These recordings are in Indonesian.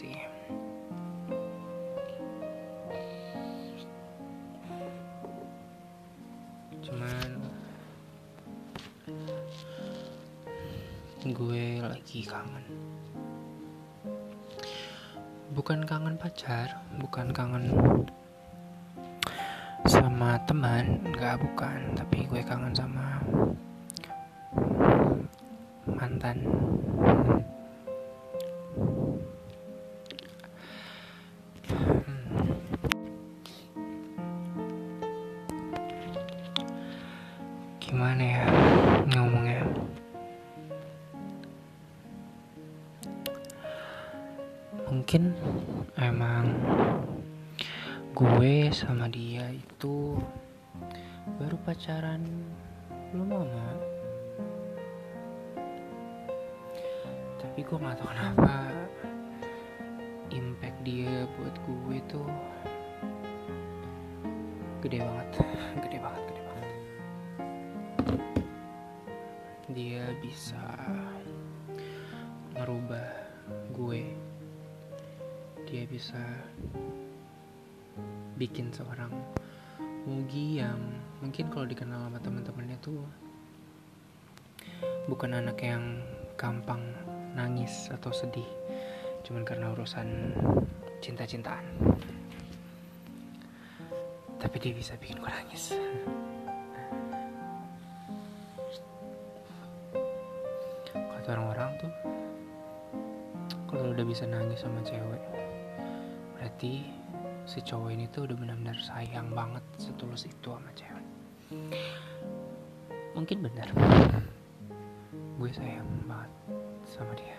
sih. Cuman gue lagi kangen. Bukan kangen pacar bukan kangen sama teman nggak bukan. Tapi gue kangen sama mantan pacaran belum lama. Tapi gue gak tau kenapa impact dia buat gue tuh gede banget gede banget gede banget. Dia bisa merubah gue. Dia bisa bikin seorang Mugi yang mungkin kalau dikenal sama teman-temannya tuh bukan anak yang gampang nangis atau sedih cuman karena urusan cinta-cintaan. Tapi dia bisa bikin gue nangis. Kata orang-orang tuh kalau udah bisa nangis sama cewek berarti si cowok ini tuh udah benar-benar sayang banget setulus itu sama cewek. Mungkin benar gue sayang banget sama dia.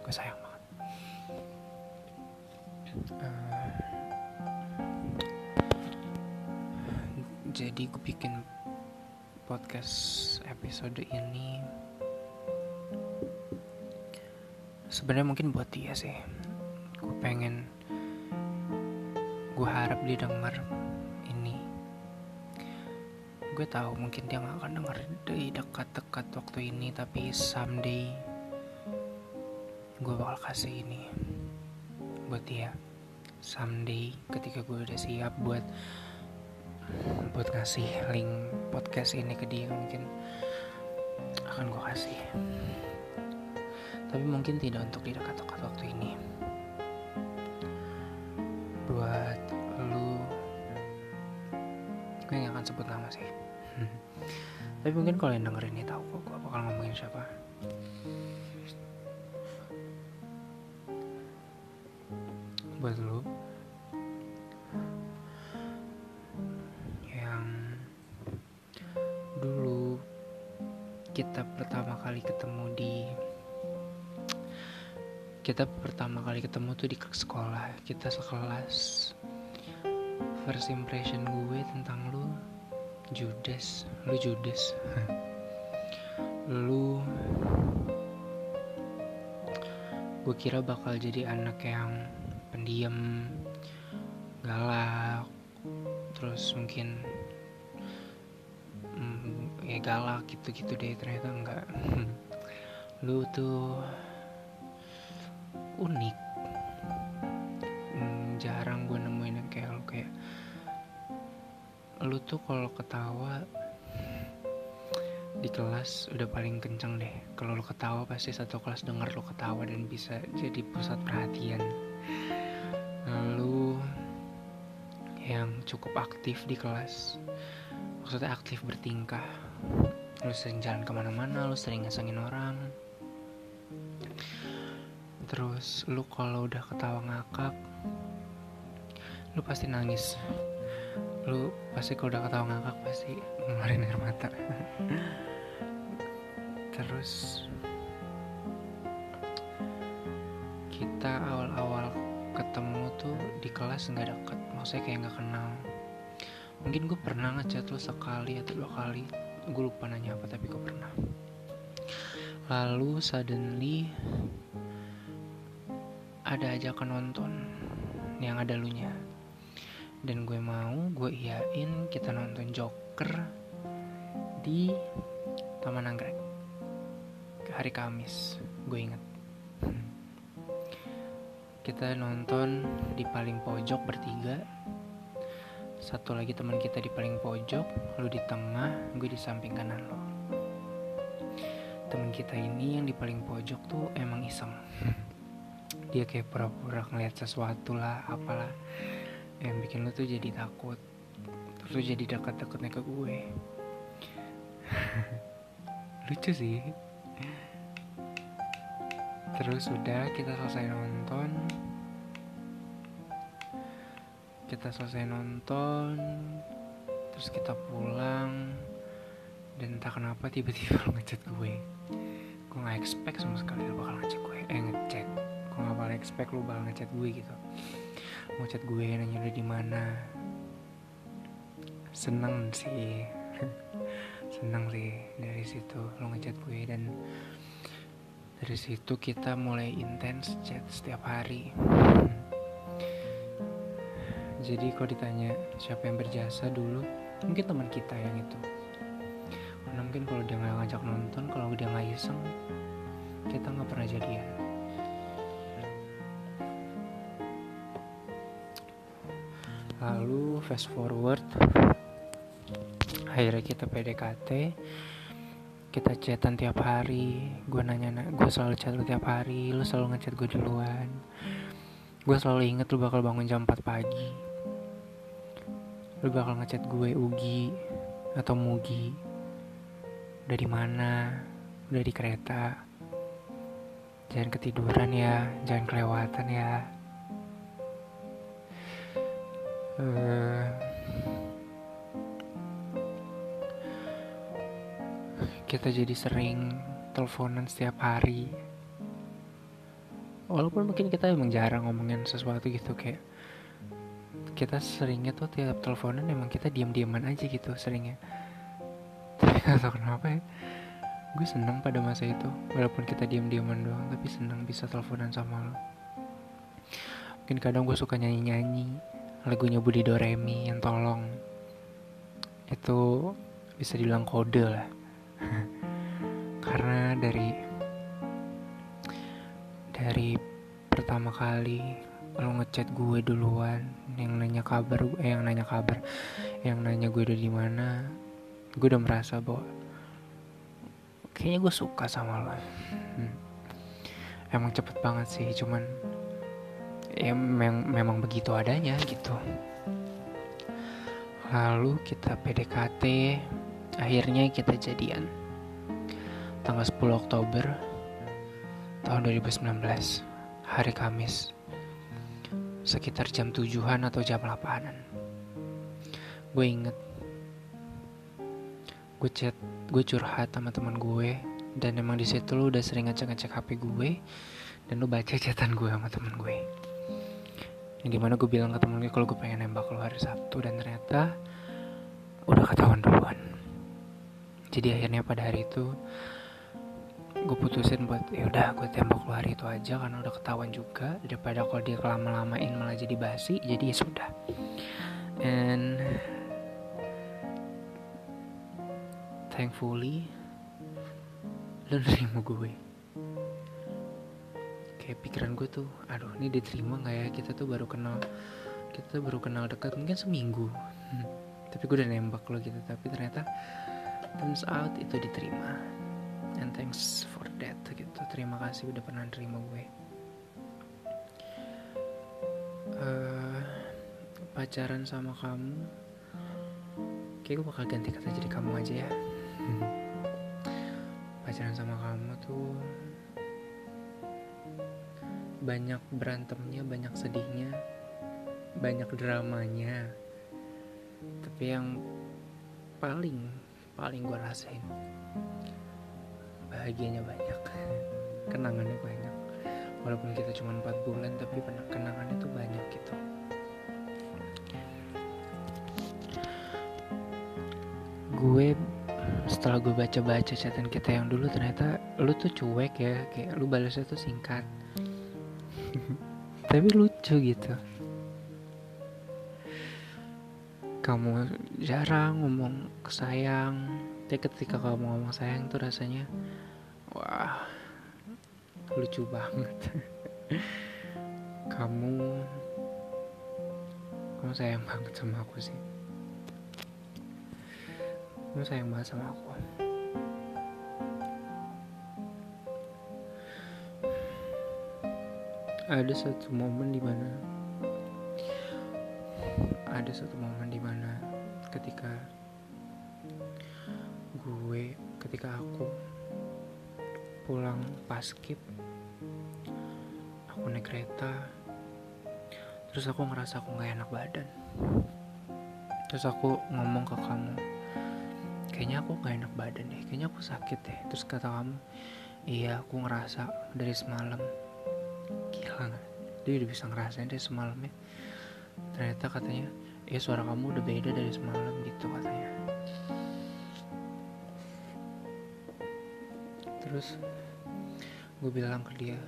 Gue sayang banget. Eh, jadi gue bikin podcast episode ini sebenarnya mungkin buat dia sih. Gue pengen gue harap dia denger ini. Gue tahu mungkin dia nggak akan denger di dekat-dekat waktu ini tapi someday gue bakal kasih ini buat dia. Someday ketika gue udah siap buat buat ngasih link podcast ini ke dia mungkin akan gue kasih. Tapi mungkin tidak untuk di dekat-dekat waktu ini. Buat nama sih. Tapi mungkin kalau yang denger ini tahu kok gue bakal ngomongin siapa. Buat lu. Yang dulu kita pertama kali ketemu di kita pertama kali ketemu tuh di sekolah kita sekelas. First impression gue tentang lu Judas. Lu Judas. Lu gue kira bakal jadi anak yang pendiam galak terus mungkin mm, ya galak gitu-gitu deh ternyata enggak. Lu tuh unik. Hmm, jarang tuh kalau ketawa di kelas udah paling kenceng deh. Kalau lu ketawa pasti satu kelas denger lu ketawa dan bisa jadi pusat perhatian. Lu yang cukup aktif di kelas maksudnya aktif bertingkah. Lu sering jalan ke mana-mana lu sering ngesengin orang. Terus lu kalau udah ketawa ngakak lu pasti nangis lu pasti kalau udah ketawa ngakak pasti ngeluarin air mata. Terus kita awal-awal ketemu tuh di kelas nggak deket maksudnya kayak nggak kenal. Mungkin gue pernah ngechat lu sekali atau dua kali gue lupa nanya apa tapi gue pernah. Lalu suddenly ada ajakan nonton yang ada lu nya dan gue mau gue iyain kita nonton Joker di Taman Anggrek. Hari Kamis gue inget. Kita nonton di paling pojok bertiga. Satu lagi teman kita di paling pojok lu di tengah gue di samping kanan lo. Teman kita ini yang di paling pojok tuh emang iseng. Dia kayak pura-pura ngeliat sesuatu lah apalah yang bikin lu tuh jadi takut. Terus jadi dekat-dekatnya ke gue. Lucu sih. Terus sudah kita selesai nonton. Kita selesai nonton terus kita pulang. Dan entah kenapa tiba-tiba lo ngechat gue. Gue gak expect sama sekali lo bakal ngechat gue. Eh ngechat. Gue gak bakal expect lo bakal ngechat gue gitu mau chat gue nanya lo di mana? Seneng sih. Seneng sih dari situ lo ngechat gue dan dari situ kita mulai intens chat setiap hari. Jadi kalau ditanya siapa yang berjasa dulu? Mungkin teman kita yang itu. Mungkin kalau dia nggak ngajak nonton kalau dia nggak iseng kita nggak pernah jadian lalu fast forward. Akhirnya kita PDKT kita chatan tiap hari. Gue nanya gue selalu chat lu tiap hari. Lu selalu ngechat gue duluan. Gue selalu inget lu bakal bangun jam 4 pagi. Lu bakal ngechat gue Ugi atau Mugi. Dari mana? Udah di kereta. Jangan ketiduran ya jangan kelewatan ya uh, kita jadi sering teleponan setiap hari. Walaupun mungkin kita emang jarang ngomongin sesuatu gitu kayak kita seringnya tuh tiap teleponan emang kita diam-diaman aja gitu seringnya. Tapi gak tau kenapa ya gue seneng pada masa itu walaupun kita diam-diaman doang tapi seneng bisa teleponan sama lo. Mungkin kadang gue suka nyanyi-nyanyi lagunya Budi Doremi yang tolong. Itu bisa dibilang kode lah. Karena dari dari pertama kali lo ngechat gue duluan yang nanya kabar eh yang nanya kabar yang nanya gue udah di mana gue udah merasa bahwa kayaknya gue suka sama lo. Hmm. emang cepet banget sih cuman ya memang memang begitu adanya gitu. Lalu kita PDKT akhirnya kita jadian. Tanggal 10 Oktober tahun 2019 hari Kamis sekitar jam tujuhan atau jam 8an gue inget gue chat gue curhat sama teman gue dan emang di situ lu udah sering ngecek ngecek hp gue dan lu baca chatan gue sama teman gue yang di mana gue bilang ke temen gue kalau gue pengen nembak lu hari sabtu dan ternyata udah ketahuan duluan. Jadi akhirnya pada hari itu gue putusin buat ya udah gue tembak lu hari itu aja karena udah ketahuan juga. Daripada kalau dia kelama-lamain malah jadi basi jadi ya sudah. And thankfully lu nerima gue kayak pikiran gue tuh aduh ini diterima nggak ya? Kita tuh baru kenal kita tuh baru kenal dekat mungkin seminggu. Hmm. tapi gue udah nembak lo gitu tapi ternyata turns out itu diterima. And thanks for that gitu terima kasih udah pernah terima gue. Uh, pacaran sama kamu kayak gue bakal ganti kata jadi kamu aja ya. Pacaran sama kamu tuh banyak berantemnya banyak sedihnya banyak dramanya. Tapi yang paling paling gue rasain bahagianya banyak kenangannya banyak. Walaupun kita cuma empat bulan tapi kenangannya tuh banyak gitu. Gue setelah gue baca-baca catatan kita yang dulu ternyata lu tuh cuek ya kayak lu balasnya tuh singkat tapi lucu gitu. Kamu jarang ngomong sayang. Tapi ketika kamu ngomong sayang tuh rasanya wah lucu banget. Kamu kamu sayang banget sama aku sih. Kamu sayang banget sama aku ada satu momen di mana ada satu momen di mana ketika gue ketika aku pulang paskip aku naik kereta terus aku ngerasa aku nggak enak badan. Terus aku ngomong ke kamu kayaknya aku nggak enak badan deh kayaknya aku sakit deh. Terus kata kamu iya aku ngerasa dari semalam dia udah bisa ngerasain dari semalamnya. Ternyata katanya ya suara kamu udah beda dari semalam gitu katanya. Terus gue bilang ke dia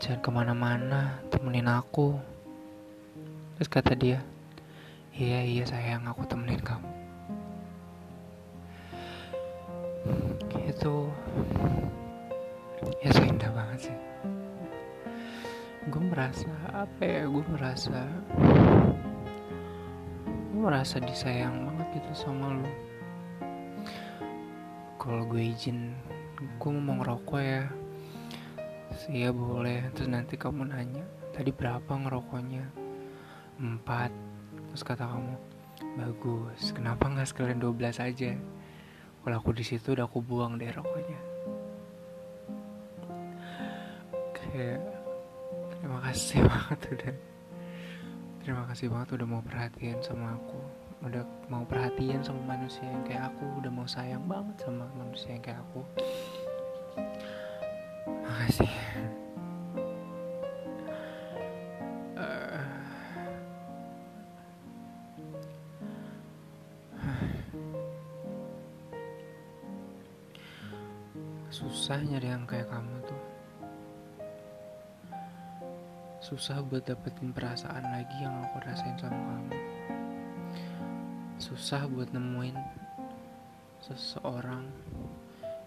jangan ke mana-mana temenin aku. Terus kata dia iya iya sayang aku temenin kamu. Itu ya indah banget sih gue merasa apa ya gue merasa gue merasa disayang banget gitu sama lu. Kalau gue izin gue mau ngerokok ya. Iya boleh. Terus nanti kamu nanya tadi berapa ngerokoknya? Empat. Terus kata kamu bagus. Kenapa nggak sekalian 12 aja? Kalau aku di situ udah aku buang deh rokoknya. Kayak terima kasih banget udah. Terima kasih banget udah mau perhatian sama aku. Udah mau perhatian sama manusia yang kayak aku. Udah mau sayang banget sama manusia yang kayak aku. Makasih. Uh, susah nyari yang kayak kamu susah buat dapetin perasaan lagi yang aku rasain sama kamu. Susah buat nemuin seseorang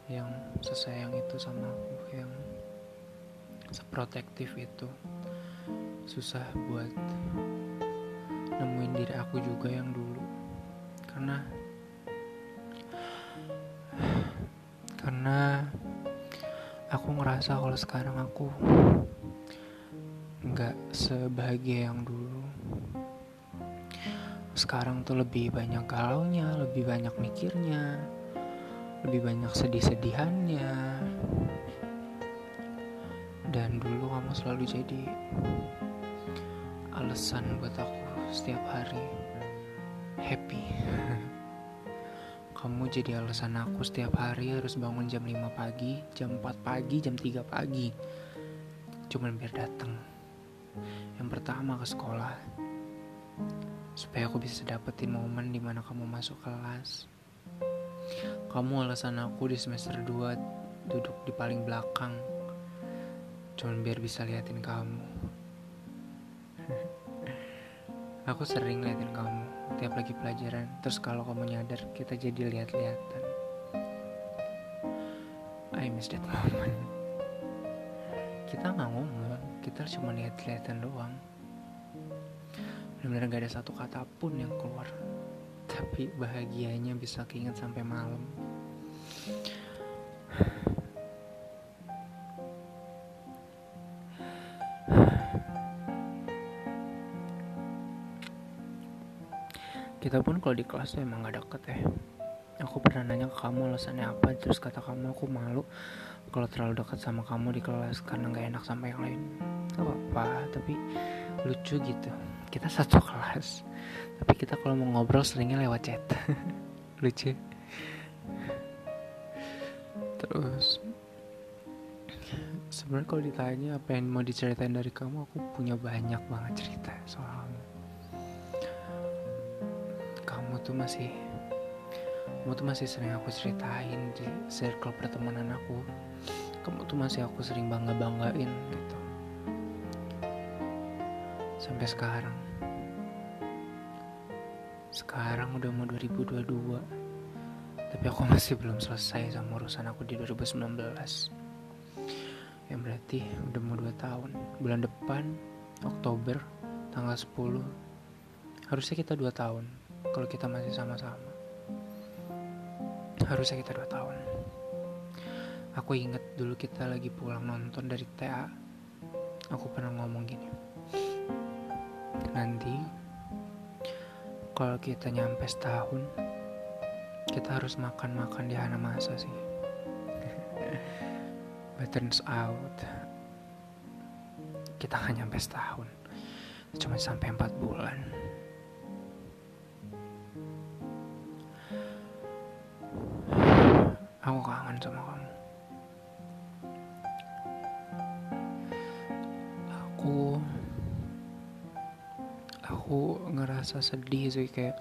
yang sesayang itu sama aku yang seprotektif itu. Susah buat nemuin diri aku juga yang dulu. Karena karena aku ngerasa kalau sekarang aku sebahagia yang dulu. Sekarang tuh lebih banyak galaunya lebih banyak mikirnya lebih banyak sedih-sedihannya. Dan dulu kamu selalu jadi alasan buat aku setiap hari happy. Kamu jadi alasan aku setiap hari harus bangun jam 5 pagi jam 4 pagi jam 3 pagi. Cuman biar datang yang pertama ke sekolah. Supaya aku bisa dapetin momen di mana kamu masuk kelas. Kamu alasan aku di semester 2 duduk di paling belakang. Cuman biar bisa liatin kamu. Aku sering liatin kamu Tiap lagi pelajaran. Terus kalau kamu nyadar kita jadi lihat-lihatan I miss that moment. Kita nggak ngomong Kita cuma lihat-lihatan doang. Benar-benar gak ada satu kata pun yang keluar. Tapi bahagianya bisa keinget sampai malam. Kita pun kalau di kelas tuh emang gak deket ya. Aku pernah nanya ke kamu alasannya apa terus kata kamu aku malu kalau terlalu dekat sama kamu di kelas karena gak enak sama yang lain gak apa-apa tapi lucu gitu. Kita satu kelas tapi kita kalau mau ngobrol seringnya lewat chat. Lucu. Terus sebenarnya kalau ditanya apa yang mau diceritain dari kamu aku punya banyak banget cerita soal tuh masih kamu tuh masih sering aku ceritain di circle pertemanan aku. Kamu tuh masih aku sering bangga banggain gitu sampai sekarang. Sekarang udah mau 2022 tapi aku masih belum selesai sama urusan aku di 2019 yang berarti udah mau 2 tahun. Bulan depan Oktober tanggal 10 harusnya kita 2 tahun kalau kita masih sama-sama. Harusnya kita 2 tahun. Aku inget dulu kita lagi pulang nonton dari TA aku pernah ngomong gini nanti kalau kita nyampe setahun kita harus makan-makan di Hana Masa sih. But turns out. Kita nggak nyampe setahun cuma sampai empat bulan. Aku kangen sama kamu ngerasa sedih sih kayak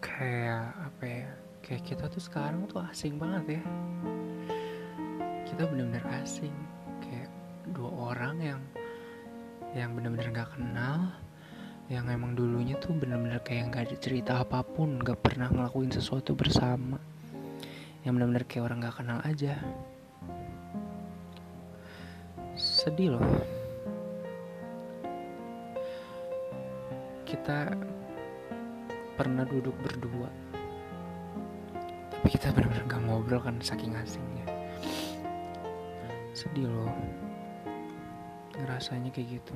kayak apa ya kayak kita tuh sekarang tuh asing banget ya. Kita bener-bener asing kayak dua orang yang yang bener-bener gak kenal yang emang dulunya tuh bener-bener kayak gak ada cerita apa pun gak pernah ngelakuin sesuatu bersama. Yang bener-bener kayak orang gak kenal aja. Sedih loh kita pernah duduk berdua. Tapi kita benar-benar gak ngobrol kan saking asingnya. Sedih loh. Ngerasanya kayak gitu.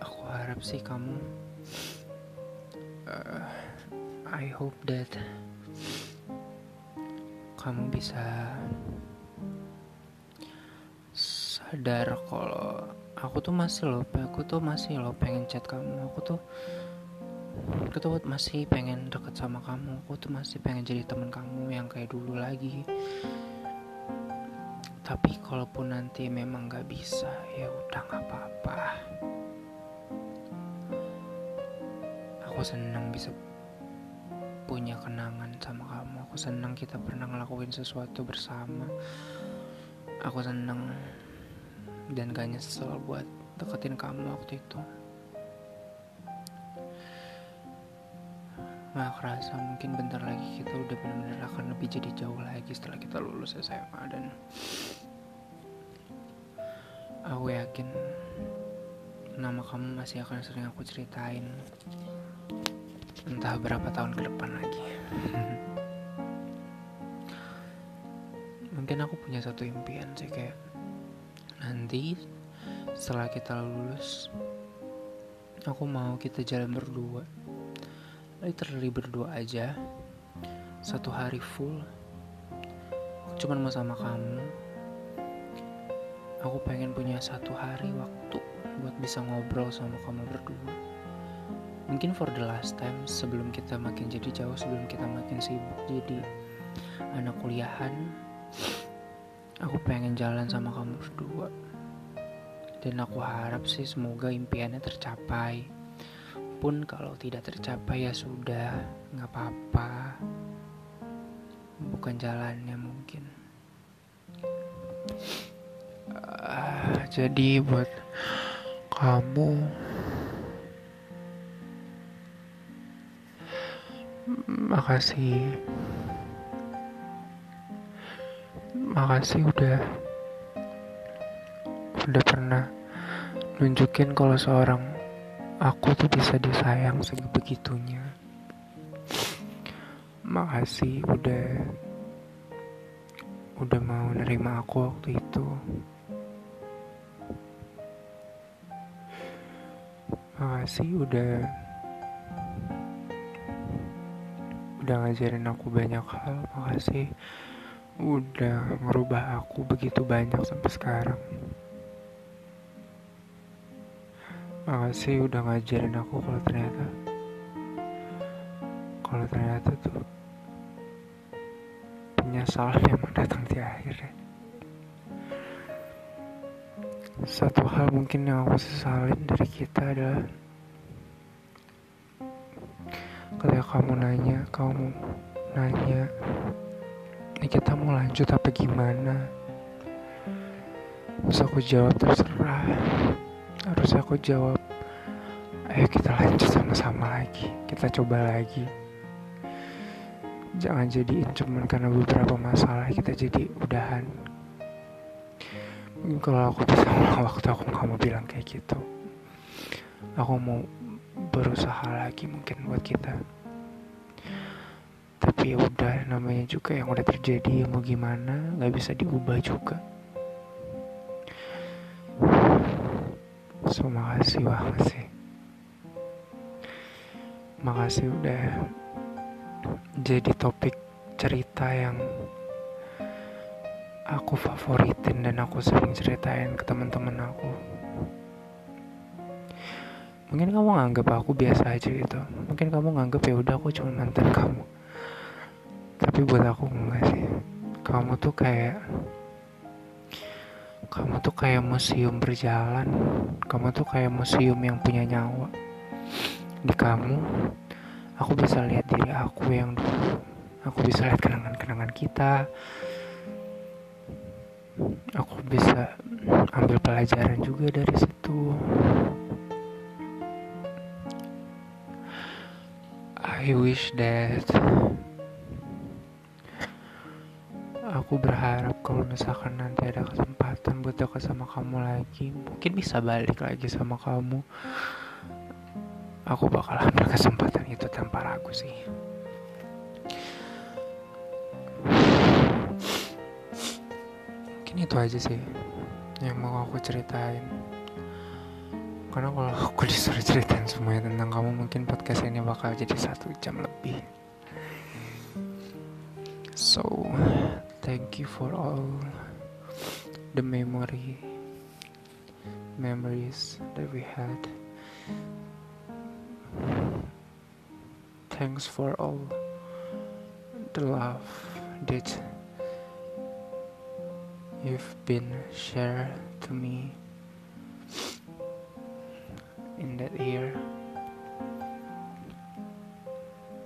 Aku harap sih kamu uh, I hope that kamu bisa sadar kalau aku tuh masih loh aku tuh masih loh pengen chat kamu. Aku tuh aku tuh masih pengen deket sama kamu. Aku tuh masih pengen jadi teman kamu yang kayak dulu lagi. Tapi kalaupun nanti memang gak bisa ya udah gak apa-apa. Aku senang bisa punya kenangan sama kamu. Aku senang kita pernah ngelakuin sesuatu bersama. Aku senang dan gak nyesel buat deketin kamu waktu itu Gak kerasa mungkin bentar lagi kita udah benar-benar akan lebih jadi jauh lagi setelah kita lulus SMA dan aku yakin nama kamu masih akan sering aku ceritain entah berapa tahun ke depan lagi. mungkin aku punya satu impian sih kayak nanti setelah kita lulus aku mau kita jalan berdua. Literally berdua aja. Satu hari full. Aku cuman mau sama kamu. Aku pengen punya satu hari waktu buat bisa ngobrol sama kamu berdua. Mungkin for the last time sebelum kita makin jadi jauh sebelum kita makin sibuk jadi anak kuliahan aku pengen jalan sama kamu berdua. Dan aku harap sih semoga impiannya tercapai. Pun kalau tidak tercapai ya sudah nggak apa-apa. Bukan jalannya mungkin. Uh, jadi buat kamu makasih makasih udah udah pernah nunjukin kalau seorang aku tuh bisa disayang sebegitunya. Makasih udah udah mau nerima aku waktu itu. Makasih udah udah ngajarin aku banyak hal makasih udah ngerubah aku begitu banyak sampai sekarang Makasih udah ngajarin aku kalau ternyata kalau ternyata tuh penyesalan yang datang di akhir ya. Satu hal mungkin yang aku sesalin dari kita adalah ketika kamu nanya, kamu nanya, ini kita mau lanjut apa gimana? Terus aku jawab terserah. Harus aku jawab. Ayo kita lanjut sama-sama lagi. Kita coba lagi. Jangan jadiin cuman karena beberapa masalah kita jadi udahan. Mungkin kalau aku bisa waktu aku nggak mau bilang kayak gitu. Aku mau berusaha lagi mungkin buat kita tapi ya udah namanya juga yang udah terjadi ya mau gimana nggak bisa diubah juga. So makasih banget sih makasih udah jadi topik cerita yang aku favoritin dan aku sering ceritain ke teman-teman aku. Mungkin kamu nganggap aku biasa aja gitu. Mungkin kamu nganggap ya udah aku cuma mantan kamu tapi buat aku enggak sih. Kamu tuh kayak kamu tuh kayak museum berjalan. Kamu tuh kayak museum yang punya nyawa. Di kamu aku bisa lihat diri aku yang dulu. Aku bisa lihat kenangan-kenangan kita. Aku bisa ambil pelajaran juga dari situ. I wish that aku berharap kalau misalkan nanti ada kesempatan buat dekat sama kamu lagi mungkin bisa balik lagi sama kamu. Aku bakal ambil kesempatan itu tanpa ragu sih. Mungkin itu aja sih yang mau aku ceritain. Karena kalau aku disuruh ceritain semuanya tentang kamu mungkin podcast ini bakal jadi satu jam lebih thank you for all the memory memories that we had thanks for all the love that you've been shared to me in that year.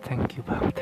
Thank you, Bob.